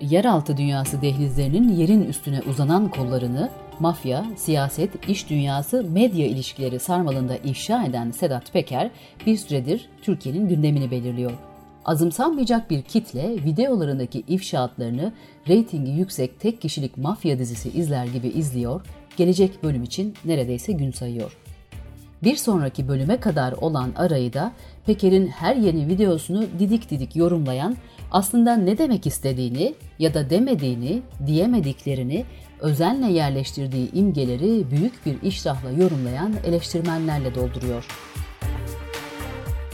yeraltı dünyası dehlizlerinin yerin üstüne uzanan kollarını mafya, siyaset, iş dünyası, medya ilişkileri sarmalında ifşa eden Sedat Peker bir süredir Türkiye'nin gündemini belirliyor. Azımsanmayacak bir kitle videolarındaki ifşaatlarını reytingi yüksek tek kişilik mafya dizisi izler gibi izliyor, gelecek bölüm için neredeyse gün sayıyor. Bir sonraki bölüme kadar olan arayı da Peker'in her yeni videosunu didik didik yorumlayan, aslında ne demek istediğini ya da demediğini, diyemediklerini, özenle yerleştirdiği imgeleri büyük bir iştahla yorumlayan eleştirmenlerle dolduruyor.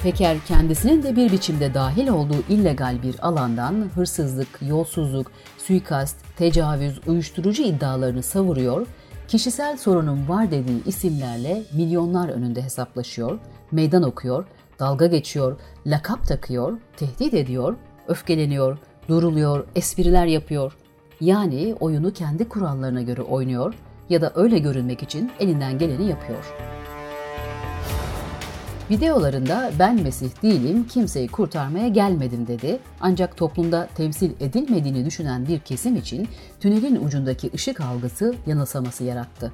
Peker kendisinin de bir biçimde dahil olduğu illegal bir alandan hırsızlık, yolsuzluk, suikast, tecavüz, uyuşturucu iddialarını savuruyor, kişisel sorunun var dediği isimlerle milyonlar önünde hesaplaşıyor, meydan okuyor, dalga geçiyor, lakap takıyor, tehdit ediyor, öfkeleniyor, duruluyor, espriler yapıyor. Yani oyunu kendi kurallarına göre oynuyor ya da öyle görünmek için elinden geleni yapıyor.'' Videolarında ben Mesih değilim, kimseyi kurtarmaya gelmedim dedi. Ancak toplumda temsil edilmediğini düşünen bir kesim için tünelin ucundaki ışık algısı yanılsaması yarattı.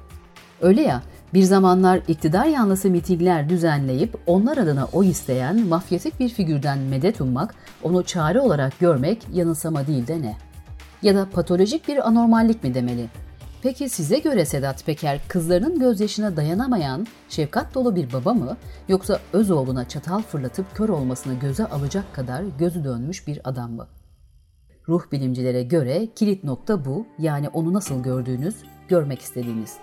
Öyle ya, bir zamanlar iktidar yanlısı mitingler düzenleyip onlar adına oy isteyen mafyatik bir figürden medet ummak, onu çare olarak görmek yanılsama değil de ne? Ya da patolojik bir anormallik mi demeli? Peki size göre Sedat Peker kızlarının gözyaşına dayanamayan şefkat dolu bir baba mı yoksa öz oğluna çatal fırlatıp kör olmasını göze alacak kadar gözü dönmüş bir adam mı? Ruh bilimcilere göre kilit nokta bu yani onu nasıl gördüğünüz, görmek istediğiniz.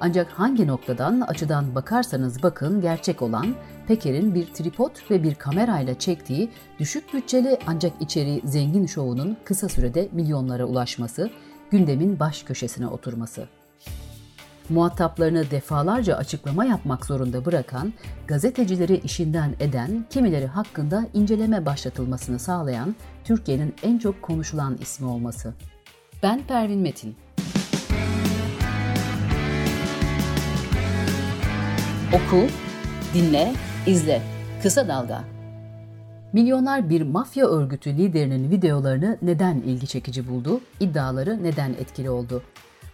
Ancak hangi noktadan, açıdan bakarsanız bakın gerçek olan Peker'in bir tripod ve bir kamerayla çektiği düşük bütçeli ancak içeriği zengin şovunun kısa sürede milyonlara ulaşması gündemin baş köşesine oturması. Muhataplarını defalarca açıklama yapmak zorunda bırakan, gazetecileri işinden eden, kimileri hakkında inceleme başlatılmasını sağlayan Türkiye'nin en çok konuşulan ismi olması. Ben Pervin Metin. Oku, dinle, izle. Kısa Dalga. Milyonlar bir mafya örgütü liderinin videolarını neden ilgi çekici buldu, iddiaları neden etkili oldu?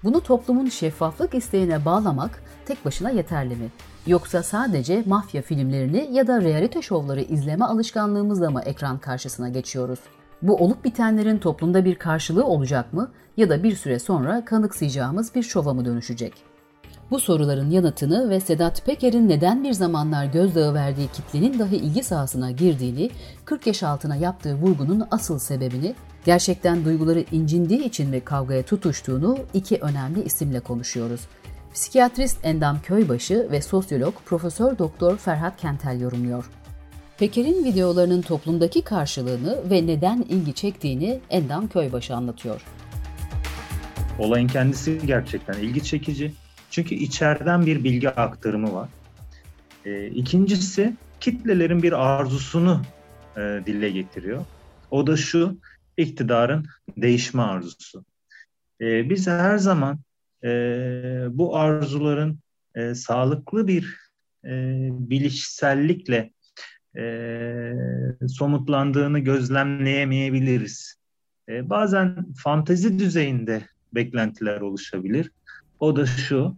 Bunu toplumun şeffaflık isteğine bağlamak tek başına yeterli mi? Yoksa sadece mafya filmlerini ya da realite şovları izleme alışkanlığımızla mı ekran karşısına geçiyoruz? Bu olup bitenlerin toplumda bir karşılığı olacak mı ya da bir süre sonra kanıksayacağımız bir şova mı dönüşecek? Bu soruların yanıtını ve Sedat Peker'in neden bir zamanlar gözdağı verdiği kitlenin dahi ilgi sahasına girdiğini, 40 yaş altına yaptığı vurgunun asıl sebebini, gerçekten duyguları incindiği için mi kavgaya tutuştuğunu iki önemli isimle konuşuyoruz. Psikiyatrist Endam Köybaşı ve sosyolog Profesör Doktor Ferhat Kentel yorumluyor. Peker'in videolarının toplumdaki karşılığını ve neden ilgi çektiğini Endam Köybaşı anlatıyor. Olayın kendisi gerçekten ilgi çekici çünkü içeriden bir bilgi aktarımı var. E, ikincisi kitlelerin bir arzusunu e, dile getiriyor. O da şu, iktidarın değişme arzusu. E, biz her zaman e, bu arzuların e, sağlıklı bir e, bilişsellikle e, somutlandığını gözlemleyemeyebiliriz. E, bazen fantezi düzeyinde beklentiler oluşabilir. O da şu,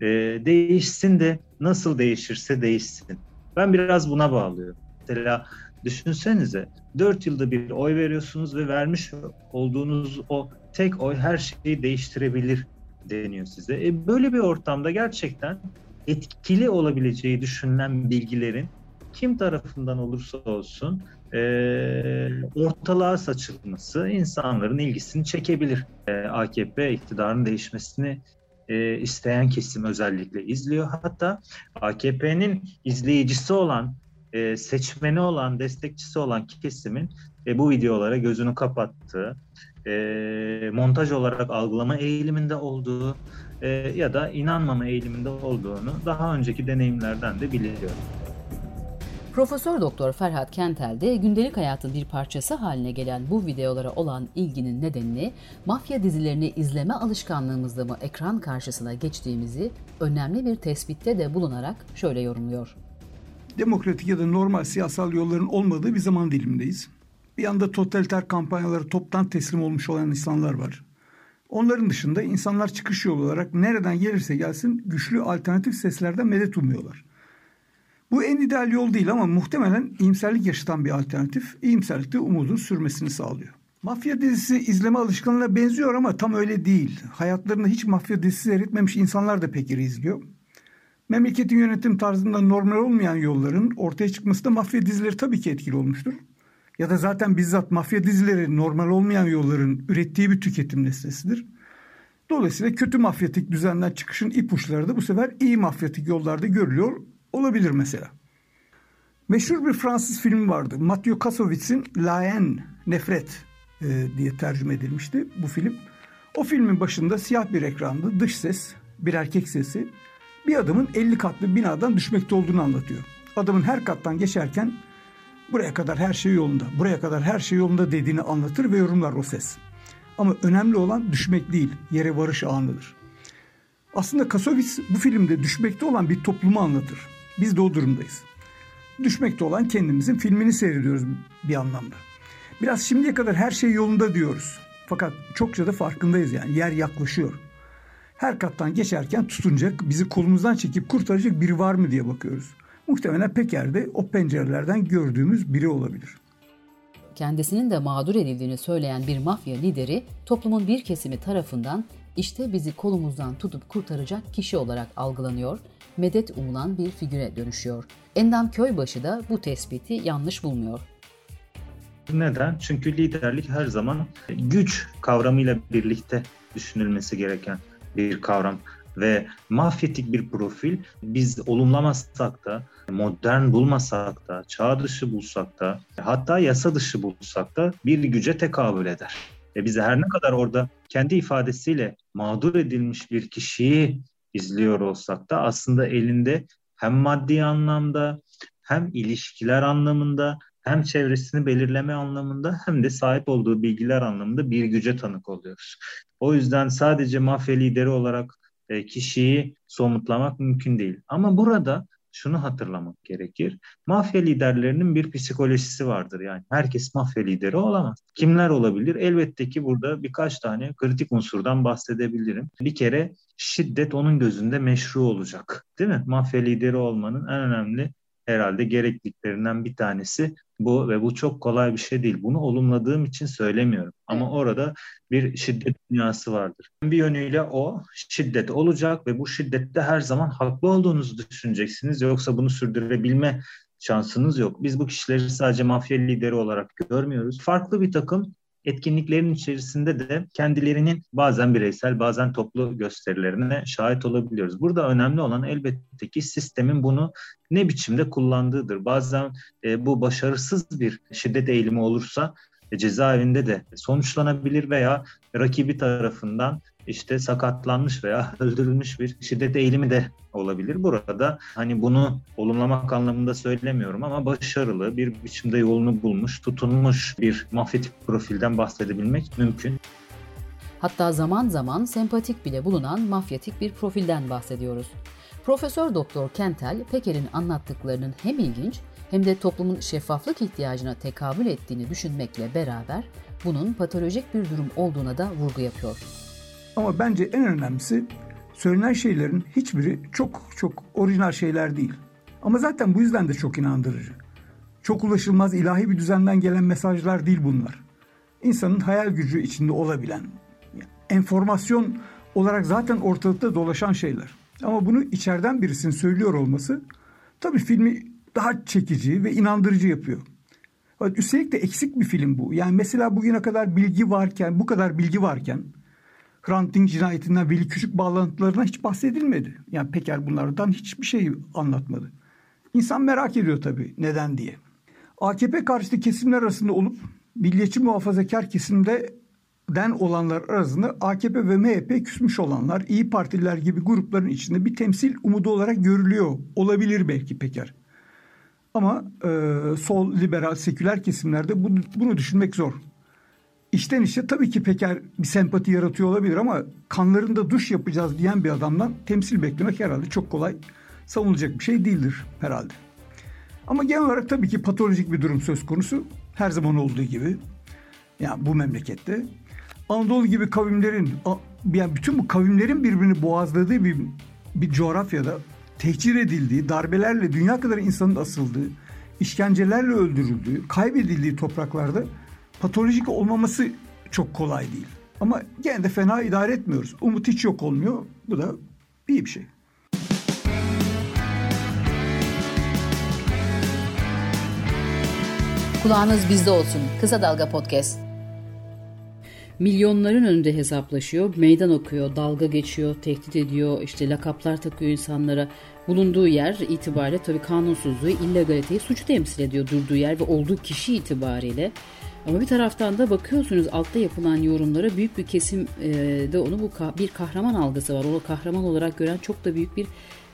e, değişsin de nasıl değişirse değişsin. Ben biraz buna bağlıyorum. Mesela düşünsenize 4 yılda bir oy veriyorsunuz ve vermiş olduğunuz o tek oy her şeyi değiştirebilir deniyor size. E, böyle bir ortamda gerçekten etkili olabileceği düşünülen bilgilerin kim tarafından olursa olsun e, ortalığa saçılması insanların ilgisini çekebilir. E, AKP iktidarın değişmesini e, isteyen kesim özellikle izliyor. Hatta AKP'nin izleyicisi olan, e, seçmeni olan, destekçisi olan kesimin e, bu videolara gözünü kapattığı, e, montaj olarak algılama eğiliminde olduğu e, ya da inanmama eğiliminde olduğunu daha önceki deneyimlerden de biliyorum. Profesör Doktor Ferhat Kentel de gündelik hayatın bir parçası haline gelen bu videolara olan ilginin nedenini mafya dizilerini izleme alışkanlığımızda mı ekran karşısına geçtiğimizi önemli bir tespitte de bulunarak şöyle yorumluyor. Demokratik ya da normal siyasal yolların olmadığı bir zaman dilimindeyiz. Bir yanda totaliter kampanyaları toptan teslim olmuş olan insanlar var. Onların dışında insanlar çıkış yolu olarak nereden gelirse gelsin güçlü alternatif seslerden medet umuyorlar. Bu en ideal yol değil ama muhtemelen iyimserlik yaşatan bir alternatif. İyimserlikte umudun sürmesini sağlıyor. Mafya dizisi izleme alışkanlığına benziyor ama tam öyle değil. Hayatlarında hiç mafya dizisi seyretmemiş insanlar da pek izliyor. Memleketin yönetim tarzında normal olmayan yolların ortaya çıkması da mafya dizileri tabii ki etkili olmuştur. Ya da zaten bizzat mafya dizileri normal olmayan yolların ürettiği bir tüketim nesnesidir. Dolayısıyla kötü mafyatik düzenden çıkışın ipuçları da bu sefer iyi mafyatik yollarda görülüyor olabilir mesela. Meşhur bir Fransız filmi vardı. Mathieu Kassowitz'in La Nefret e, diye tercüme edilmişti bu film. O filmin başında siyah bir ekranda dış ses, bir erkek sesi bir adamın 50 katlı binadan düşmekte olduğunu anlatıyor. Adamın her kattan geçerken buraya kadar her şey yolunda, buraya kadar her şey yolunda dediğini anlatır ve yorumlar o ses. Ama önemli olan düşmek değil, yere varış anıdır. Aslında Kassovitz bu filmde düşmekte olan bir toplumu anlatır. Biz de o durumdayız. Düşmekte olan kendimizin filmini seyrediyoruz bir anlamda. Biraz şimdiye kadar her şey yolunda diyoruz. Fakat çokça da farkındayız yani yer yaklaşıyor. Her kattan geçerken tutunacak, bizi kolumuzdan çekip kurtaracak biri var mı diye bakıyoruz. Muhtemelen Peker'de o pencerelerden gördüğümüz biri olabilir. Kendisinin de mağdur edildiğini söyleyen bir mafya lideri toplumun bir kesimi tarafından işte bizi kolumuzdan tutup kurtaracak kişi olarak algılanıyor, medet umulan bir figüre dönüşüyor. Endam Köybaşı da bu tespiti yanlış bulmuyor. Neden? Çünkü liderlik her zaman güç kavramıyla birlikte düşünülmesi gereken bir kavram ve mafyatik bir profil biz olumlamazsak da, modern bulmasak da, çağ dışı bulsak da, hatta yasa dışı bulsak da bir güce tekabül eder. Ve bize her ne kadar orada kendi ifadesiyle mağdur edilmiş bir kişiyi izliyor olsak da aslında elinde hem maddi anlamda hem ilişkiler anlamında hem çevresini belirleme anlamında hem de sahip olduğu bilgiler anlamında bir güce tanık oluyoruz. O yüzden sadece mafya lideri olarak e, kişiyi somutlamak mümkün değil. Ama burada şunu hatırlamak gerekir. Mafya liderlerinin bir psikolojisi vardır. Yani herkes mafya lideri olamaz. Kimler olabilir? Elbette ki burada birkaç tane kritik unsurdan bahsedebilirim. Bir kere şiddet onun gözünde meşru olacak. Değil mi? Mafya lideri olmanın en önemli herhalde gerekliliklerinden bir tanesi bu ve bu çok kolay bir şey değil. Bunu olumladığım için söylemiyorum. Ama orada bir şiddet dünyası vardır. Bir yönüyle o şiddet olacak ve bu şiddette her zaman haklı olduğunuzu düşüneceksiniz. Yoksa bunu sürdürebilme şansınız yok. Biz bu kişileri sadece mafya lideri olarak görmüyoruz. Farklı bir takım etkinliklerin içerisinde de kendilerinin bazen bireysel bazen toplu gösterilerine şahit olabiliyoruz. Burada önemli olan elbette ki sistemin bunu ne biçimde kullandığıdır. Bazen e, bu başarısız bir şiddet eğilimi olursa cezaevinde de sonuçlanabilir veya rakibi tarafından işte sakatlanmış veya öldürülmüş bir şiddet eğilimi de olabilir. Burada hani bunu olumlamak anlamında söylemiyorum ama başarılı bir biçimde yolunu bulmuş, tutunmuş bir mafyatik profilden bahsedebilmek mümkün. Hatta zaman zaman sempatik bile bulunan mafyatik bir profilden bahsediyoruz. Profesör Doktor Kentel, Peker'in anlattıklarının hem ilginç hem de toplumun şeffaflık ihtiyacına tekabül ettiğini düşünmekle beraber bunun patolojik bir durum olduğuna da vurgu yapıyor. Ama bence en önemlisi söylenen şeylerin hiçbiri çok çok orijinal şeyler değil. Ama zaten bu yüzden de çok inandırıcı. Çok ulaşılmaz ilahi bir düzenden gelen mesajlar değil bunlar. İnsanın hayal gücü içinde olabilen, enformasyon olarak zaten ortalıkta dolaşan şeyler. Ama bunu içeriden birisinin söylüyor olması tabii filmi daha çekici ve inandırıcı yapıyor. Üstelik de eksik bir film bu. Yani mesela bugüne kadar bilgi varken, bu kadar bilgi varken Hrant Dink cinayetinden Veli Küçük bağlantılarına hiç bahsedilmedi. Yani Peker bunlardan hiçbir şey anlatmadı. İnsan merak ediyor tabii neden diye. AKP karşıtı kesimler arasında olup milliyetçi muhafazakar kesimde den olanlar arasında AKP ve MHP küsmüş olanlar, İyi Partililer gibi grupların içinde bir temsil umudu olarak görülüyor. Olabilir belki Peker. Ama e, sol, liberal, seküler kesimlerde bunu, bunu düşünmek zor. İşten işe tabii ki Peker bir sempati yaratıyor olabilir ama kanlarında duş yapacağız diyen bir adamdan temsil beklemek herhalde çok kolay savunulacak bir şey değildir herhalde. Ama genel olarak tabii ki patolojik bir durum söz konusu. Her zaman olduğu gibi. Yani bu memlekette. Anadolu gibi kavimlerin, yani bütün bu kavimlerin birbirini boğazladığı bir, bir coğrafyada tehcir edildiği, darbelerle dünya kadar insanın asıldığı, işkencelerle öldürüldüğü, kaybedildiği topraklarda patolojik olmaması çok kolay değil. Ama gene de fena idare etmiyoruz. Umut hiç yok olmuyor. Bu da iyi bir şey. Kulağınız bizde olsun. Kısa Dalga Podcast. Milyonların önünde hesaplaşıyor, meydan okuyor, dalga geçiyor, tehdit ediyor, işte lakaplar takıyor insanlara. Bulunduğu yer itibariyle tabii kanunsuzluğu, illegaliteyi, suçu temsil ediyor durduğu yer ve olduğu kişi itibariyle. Ama bir taraftan da bakıyorsunuz altta yapılan yorumlara büyük bir kesim e, de onu bu bir kahraman algısı var. Onu kahraman olarak gören çok da büyük bir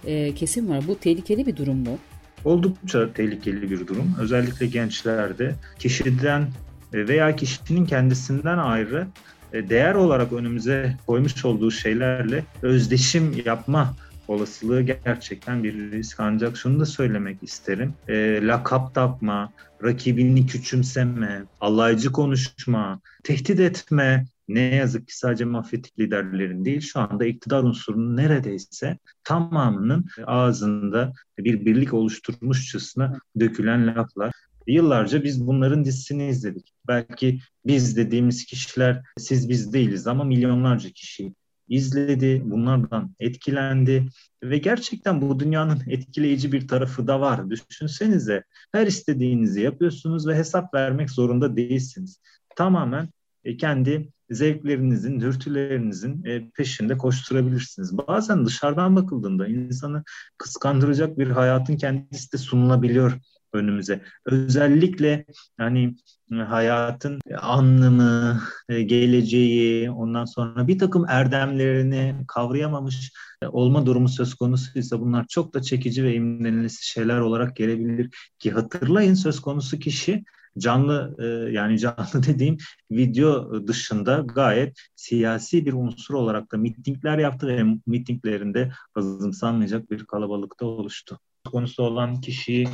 e, kesim var. Bu tehlikeli bir durum mu? Oldukça tehlikeli bir durum. Özellikle gençlerde kişiden veya kişinin kendisinden ayrı değer olarak önümüze koymuş olduğu şeylerle özdeşim yapma olasılığı gerçekten bir risk. Ancak şunu da söylemek isterim. E, lakap takma, rakibini küçümseme, alaycı konuşma, tehdit etme, ne yazık ki sadece mafyatik liderlerin değil şu anda iktidar unsurunun neredeyse tamamının ağzında bir birlik oluşturmuşçasına dökülen laflar. Yıllarca biz bunların dizisini izledik. Belki biz dediğimiz kişiler siz biz değiliz ama milyonlarca kişi izledi, bunlardan etkilendi ve gerçekten bu dünyanın etkileyici bir tarafı da var. Düşünsenize her istediğinizi yapıyorsunuz ve hesap vermek zorunda değilsiniz. Tamamen e, kendi zevklerinizin, dürtülerinizin e, peşinde koşturabilirsiniz. Bazen dışarıdan bakıldığında insanı kıskandıracak bir hayatın kendisi de sunulabiliyor önümüze. Özellikle hani e, hayatın anlamı, e, geleceği, ondan sonra bir takım erdemlerini kavrayamamış e, olma durumu söz konusuysa bunlar çok da çekici ve imrenilisi şeyler olarak gelebilir ki hatırlayın söz konusu kişi canlı yani canlı dediğim video dışında gayet siyasi bir unsur olarak da mitingler yaptı ve mitinglerinde azımsanmayacak bir kalabalıkta oluştu. Konusu olan kişiyi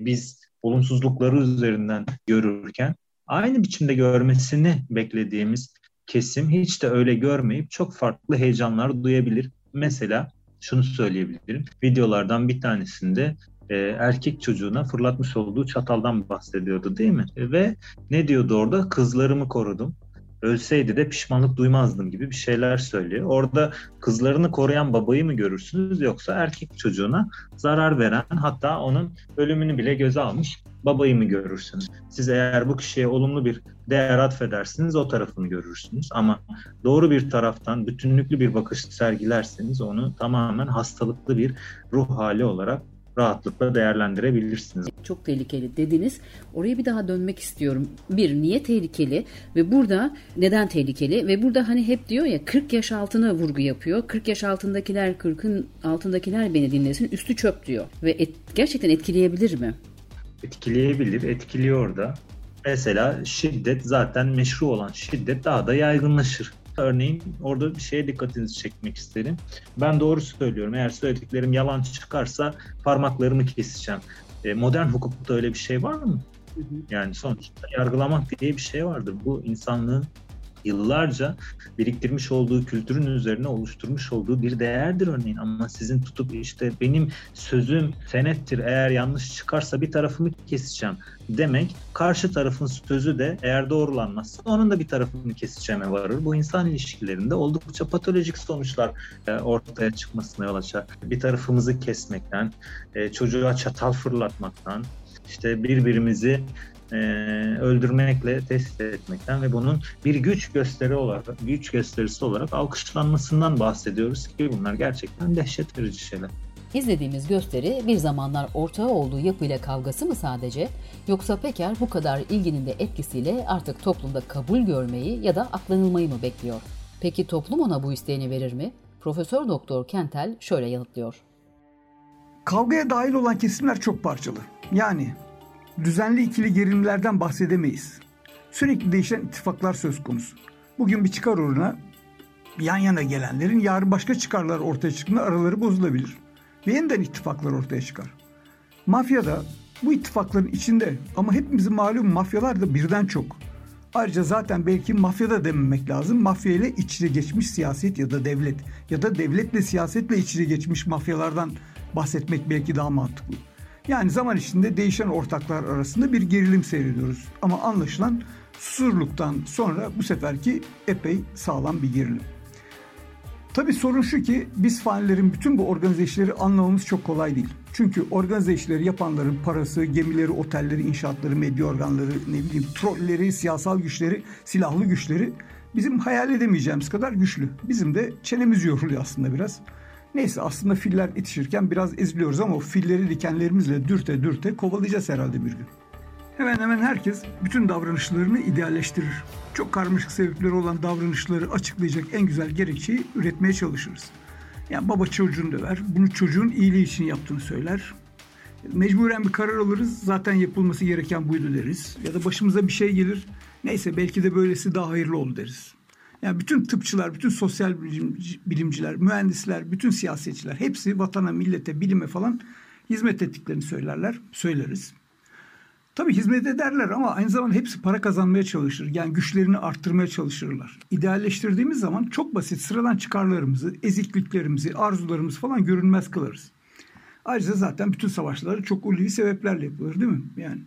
biz olumsuzlukları üzerinden görürken aynı biçimde görmesini beklediğimiz kesim hiç de öyle görmeyip çok farklı heyecanlar duyabilir. Mesela şunu söyleyebilirim. Videolardan bir tanesinde e, erkek çocuğuna fırlatmış olduğu çataldan bahsediyordu değil mi? Ve ne diyordu orada? Kızlarımı korudum ölseydi de pişmanlık duymazdım gibi bir şeyler söylüyor. Orada kızlarını koruyan babayı mı görürsünüz yoksa erkek çocuğuna zarar veren hatta onun ölümünü bile göze almış babayı mı görürsünüz? Siz eğer bu kişiye olumlu bir değer atfedersiniz o tarafını görürsünüz ama doğru bir taraftan bütünlüklü bir bakış sergilerseniz onu tamamen hastalıklı bir ruh hali olarak rahatlıkla değerlendirebilirsiniz. Çok tehlikeli dediniz. Oraya bir daha dönmek istiyorum. Bir, niye tehlikeli ve burada neden tehlikeli ve burada hani hep diyor ya 40 yaş altına vurgu yapıyor. 40 yaş altındakiler 40'ın altındakiler beni dinlesin üstü çöp diyor. Ve et, gerçekten etkileyebilir mi? Etkileyebilir, etkiliyor da. Mesela şiddet zaten meşru olan şiddet daha da yaygınlaşır. Örneğin orada bir şeye dikkatinizi çekmek isterim. Ben doğru söylüyorum. Eğer söylediklerim yalan çıkarsa parmaklarımı keseceğim. E, modern hukukta öyle bir şey var mı? Yani sonuçta yargılamak diye bir şey vardır. Bu insanlığın yıllarca biriktirmiş olduğu kültürün üzerine oluşturmuş olduğu bir değerdir örneğin ama sizin tutup işte benim sözüm senettir eğer yanlış çıkarsa bir tarafımı keseceğim demek karşı tarafın sözü de eğer doğrulanmazsa onun da bir tarafını keseceğime varır. Bu insan ilişkilerinde oldukça patolojik sonuçlar e, ortaya çıkmasına yol açar. Bir tarafımızı kesmekten, e, çocuğa çatal fırlatmaktan, işte birbirimizi e, öldürmekle test etmekten ve bunun bir güç gösteri olarak güç gösterisi olarak alkışlanmasından bahsediyoruz ki bunlar gerçekten dehşet verici şeyler. İzlediğimiz gösteri bir zamanlar ortağı olduğu yapıyla kavgası mı sadece yoksa Peker bu kadar ilginin de etkisiyle artık toplumda kabul görmeyi ya da aklanılmayı mı bekliyor? Peki toplum ona bu isteğini verir mi? Profesör Doktor Kentel şöyle yanıtlıyor. Kavgaya dahil olan kesimler çok parçalı. Yani düzenli ikili gerilimlerden bahsedemeyiz. Sürekli değişen ittifaklar söz konusu. Bugün bir çıkar uğruna yan yana gelenlerin yarın başka çıkarlar ortaya çıktığında araları bozulabilir. Ve yeniden ittifaklar ortaya çıkar. Mafyada Bu ittifakların içinde ama hepimizin malum mafyalar da birden çok. Ayrıca zaten belki mafya da dememek lazım. Mafya ile iç içe geçmiş siyaset ya da devlet ya da devletle siyasetle iç içe geçmiş mafyalardan bahsetmek belki daha mantıklı. Yani zaman içinde değişen ortaklar arasında bir gerilim seyrediyoruz. Ama anlaşılan Susurluk'tan sonra bu seferki epey sağlam bir gerilim. Tabii sorun şu ki biz fanilerin bütün bu organize işleri anlamamız çok kolay değil. Çünkü organize işleri yapanların parası, gemileri, otelleri, inşaatları, medya organları, ne bileyim trolleri, siyasal güçleri, silahlı güçleri bizim hayal edemeyeceğimiz kadar güçlü. Bizim de çenemiz yoruluyor aslında biraz. Neyse aslında filler yetişirken biraz eziliyoruz ama o filleri dikenlerimizle dürte dürte kovalayacağız herhalde bir gün. Hemen hemen herkes bütün davranışlarını idealleştirir. Çok karmaşık sebepleri olan davranışları açıklayacak en güzel gerekçeyi üretmeye çalışırız. Yani baba çocuğunu döver, bunu çocuğun iyiliği için yaptığını söyler. Mecburen bir karar alırız, zaten yapılması gereken buydu deriz. Ya da başımıza bir şey gelir, neyse belki de böylesi daha hayırlı oldu deriz. Yani bütün tıpçılar, bütün sosyal bilimciler, mühendisler, bütün siyasetçiler hepsi vatana, millete, bilime falan hizmet ettiklerini söylerler, söyleriz. Tabii hizmet ederler ama aynı zamanda hepsi para kazanmaya çalışır. Yani güçlerini arttırmaya çalışırlar. İdealleştirdiğimiz zaman çok basit sıradan çıkarlarımızı, ezikliklerimizi, arzularımızı falan görünmez kılarız. Ayrıca zaten bütün savaşları çok ulvi sebeplerle yapılır değil mi? Yani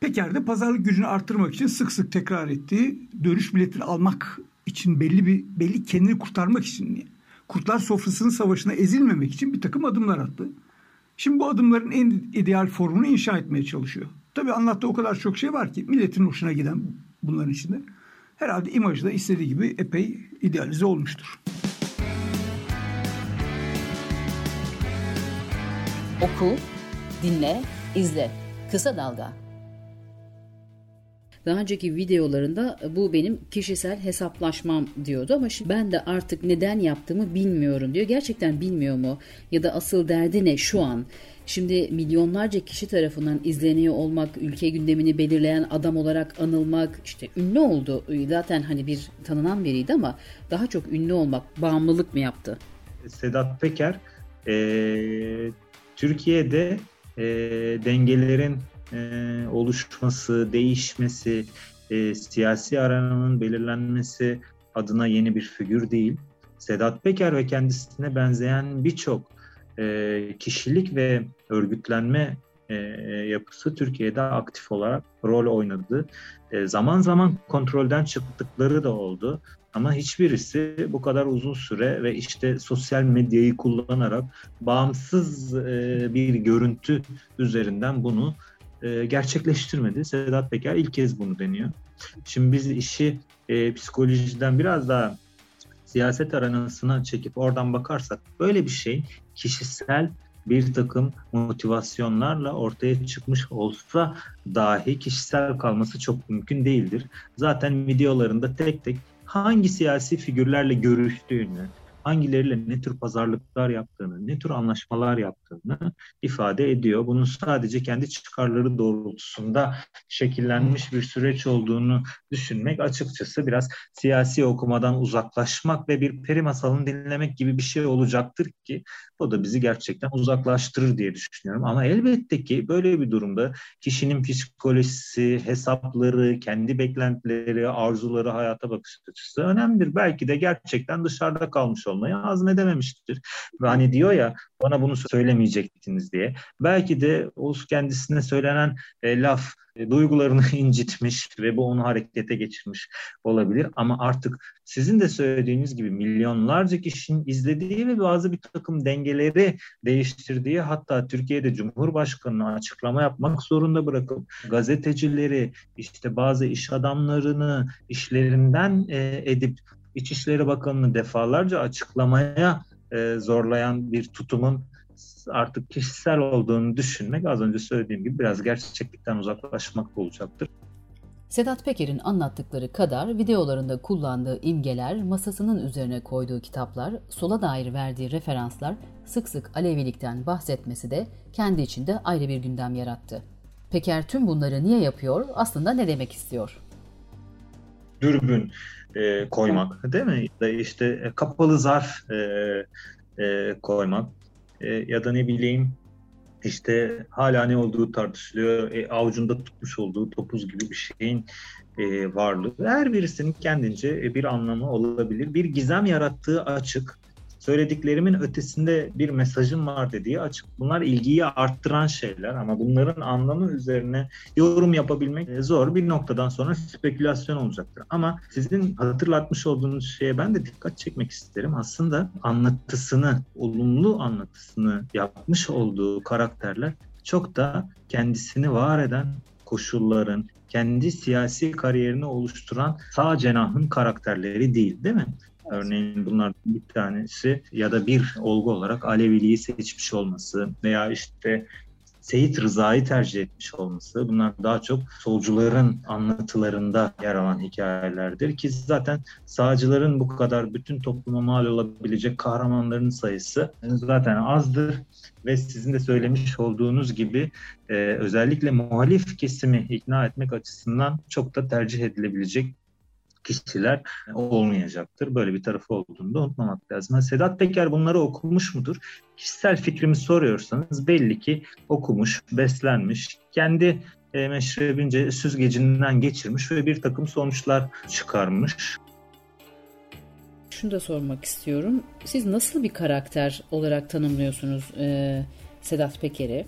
Peker'de pazarlık gücünü arttırmak için sık sık tekrar ettiği dönüş biletini almak için belli bir belli kendini kurtarmak için Kurtlar Sofrası'nın savaşına ezilmemek için bir takım adımlar attı. Şimdi bu adımların en ideal formunu inşa etmeye çalışıyor. Tabii anlattığı o kadar çok şey var ki milletin hoşuna giden bunların içinde. Herhalde imajı da istediği gibi epey idealize olmuştur. Oku, dinle, izle. Kısa Dalga. Daha önceki videolarında bu benim kişisel hesaplaşmam diyordu ama şimdi ben de artık neden yaptığımı bilmiyorum diyor. Gerçekten bilmiyor mu? Ya da asıl derdi ne şu an? Şimdi milyonlarca kişi tarafından izleniyor olmak, ülke gündemini belirleyen adam olarak anılmak, işte ünlü oldu. Zaten hani bir tanınan biriydi ama daha çok ünlü olmak, bağımlılık mı yaptı? Sedat Peker e, Türkiye'de e, dengelerin e, oluşması, değişmesi, e, siyasi arananın belirlenmesi adına yeni bir figür değil. Sedat Peker ve kendisine benzeyen birçok e, kişilik ve örgütlenme e, yapısı Türkiye'de aktif olarak rol oynadı. E, zaman zaman kontrolden çıktıkları da oldu. Ama hiçbirisi bu kadar uzun süre ve işte sosyal medyayı kullanarak bağımsız e, bir görüntü üzerinden bunu e, gerçekleştirmedi. Sedat Peker ilk kez bunu deniyor. Şimdi biz işi e, psikolojiden biraz daha siyaset aranasına çekip oradan bakarsak böyle bir şey kişisel bir takım motivasyonlarla ortaya çıkmış olsa dahi kişisel kalması çok mümkün değildir. Zaten videolarında tek tek hangi siyasi figürlerle görüştüğünü, hangileriyle ne tür pazarlıklar yaptığını, ne tür anlaşmalar yaptığını ifade ediyor. Bunun sadece kendi çıkarları doğrultusunda şekillenmiş bir süreç olduğunu düşünmek açıkçası biraz siyasi okumadan uzaklaşmak ve bir peri masalını dinlemek gibi bir şey olacaktır ki o da bizi gerçekten uzaklaştırır diye düşünüyorum. Ama elbette ki böyle bir durumda kişinin psikolojisi, hesapları, kendi beklentileri, arzuları, hayata bakış açısı önemlidir. Belki de gerçekten dışarıda kalmış olmayı azmedememiştir. Ve hani diyor ya bana bunu söylemeyecektiniz diye. Belki de o kendisine söylenen e, laf e, duygularını incitmiş ve bu onu harekete geçirmiş olabilir. Ama artık sizin de söylediğiniz gibi milyonlarca kişinin izlediği ve bazı bir takım dengeleri değiştirdiği hatta Türkiye'de Cumhurbaşkanı'na açıklama yapmak zorunda bırakıp gazetecileri işte bazı iş adamlarını işlerinden e, edip İçişleri Bakanı'nı defalarca açıklamaya e, zorlayan bir tutumun artık kişisel olduğunu düşünmek az önce söylediğim gibi biraz gerçeklikten uzaklaşmak olacaktır. Sedat Peker'in anlattıkları kadar videolarında kullandığı imgeler, masasının üzerine koyduğu kitaplar, sola dair verdiği referanslar, sık sık Alevilikten bahsetmesi de kendi içinde ayrı bir gündem yarattı. Peker tüm bunları niye yapıyor? Aslında ne demek istiyor? Dürbün e, koymak değil mi? Ya işte e, kapalı zarf e, e, koymak e, ya da ne bileyim işte hala ne olduğu tartışılıyor. E, avucunda tutmuş olduğu topuz gibi bir şeyin e, varlığı. Her birisinin kendince e, bir anlamı olabilir. Bir gizem yarattığı açık söylediklerimin ötesinde bir mesajım var dediği açık. Bunlar ilgiyi arttıran şeyler ama bunların anlamı üzerine yorum yapabilmek zor. Bir noktadan sonra spekülasyon olacaktır. Ama sizin hatırlatmış olduğunuz şeye ben de dikkat çekmek isterim. Aslında anlatısını, olumlu anlatısını yapmış olduğu karakterler çok da kendisini var eden koşulların, kendi siyasi kariyerini oluşturan sağ cenahın karakterleri değil değil mi? Örneğin bunlar bir tanesi ya da bir olgu olarak Aleviliği seçmiş olması veya işte Seyit Rıza'yı tercih etmiş olması. Bunlar daha çok solcuların anlatılarında yer alan hikayelerdir ki zaten sağcıların bu kadar bütün topluma mal olabilecek kahramanların sayısı zaten azdır ve sizin de söylemiş olduğunuz gibi e, özellikle muhalif kesimi ikna etmek açısından çok da tercih edilebilecek kişiler olmayacaktır. Böyle bir tarafı olduğunu da unutmamak lazım. Sedat Peker bunları okumuş mudur? Kişisel fikrimi soruyorsanız belli ki okumuş, beslenmiş, kendi e, meşrebince süzgecinden geçirmiş ve bir takım sonuçlar çıkarmış. Şunu da sormak istiyorum. Siz nasıl bir karakter olarak tanımlıyorsunuz e, Sedat Peker'i?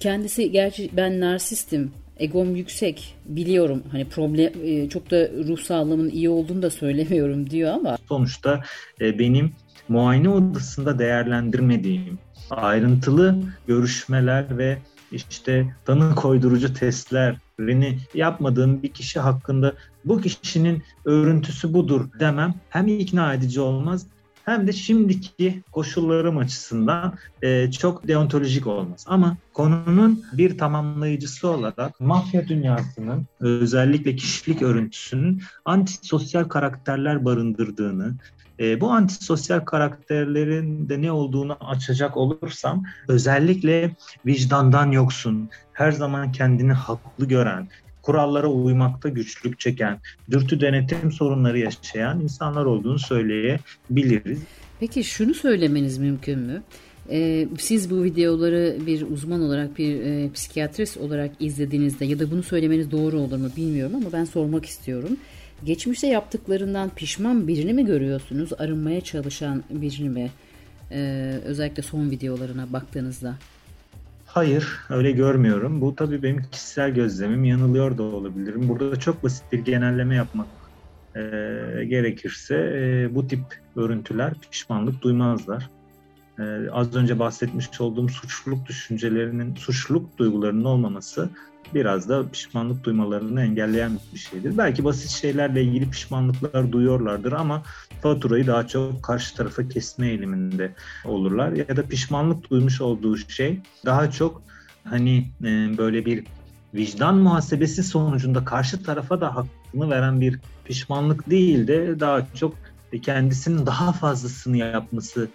Kendisi gerçi ben narsistim egom yüksek biliyorum. Hani problem e, çok da ruh sağlığımın iyi olduğunu da söylemiyorum diyor ama. Sonuçta e, benim muayene odasında değerlendirmediğim ayrıntılı görüşmeler ve işte tanı koydurucu testlerini yapmadığım bir kişi hakkında bu kişinin örüntüsü budur demem hem ikna edici olmaz hem de şimdiki koşullarım açısından e, çok deontolojik olmaz. Ama konunun bir tamamlayıcısı olarak mafya dünyasının özellikle kişilik örüntüsünün antisosyal karakterler barındırdığını, e, bu antisosyal karakterlerin de ne olduğunu açacak olursam özellikle vicdandan yoksun, her zaman kendini haklı gören, kurallara uymakta güçlük çeken, dürtü denetim sorunları yaşayan insanlar olduğunu söyleyebiliriz. Peki şunu söylemeniz mümkün mü? Ee, siz bu videoları bir uzman olarak, bir e, psikiyatrist olarak izlediğinizde ya da bunu söylemeniz doğru olur mu bilmiyorum ama ben sormak istiyorum. Geçmişte yaptıklarından pişman birini mi görüyorsunuz, arınmaya çalışan birini mi? Ee, özellikle son videolarına baktığınızda. Hayır, öyle görmüyorum. Bu tabii benim kişisel gözlemim. Yanılıyor da olabilirim. Burada da çok basit bir genelleme yapmak e, gerekirse e, bu tip örüntüler pişmanlık duymazlar. E, az önce bahsetmiş olduğum suçluluk düşüncelerinin, suçluluk duygularının olmaması biraz da pişmanlık duymalarını engelleyen bir şeydir. Belki basit şeylerle ilgili pişmanlıklar duyuyorlardır ama faturayı daha çok karşı tarafa kesme eğiliminde olurlar. Ya da pişmanlık duymuş olduğu şey daha çok hani e, böyle bir vicdan muhasebesi sonucunda karşı tarafa da hakkını veren bir pişmanlık değil de daha çok kendisinin daha fazlasını yapması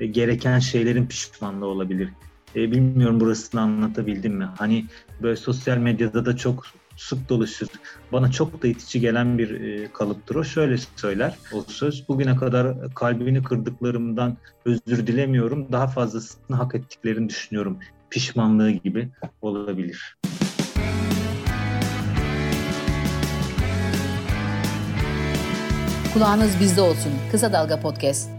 gereken şeylerin pişmanlığı olabilir. E, bilmiyorum burasını anlatabildim mi? Hani böyle sosyal medyada da çok sık dolaşır. Bana çok da itici gelen bir e, kalıptır o. Şöyle söyler o söz. Bugüne kadar kalbini kırdıklarımdan özür dilemiyorum. Daha fazlasını hak ettiklerini düşünüyorum. Pişmanlığı gibi olabilir. Kulağınız bizde olsun. Kısa Dalga Podcast.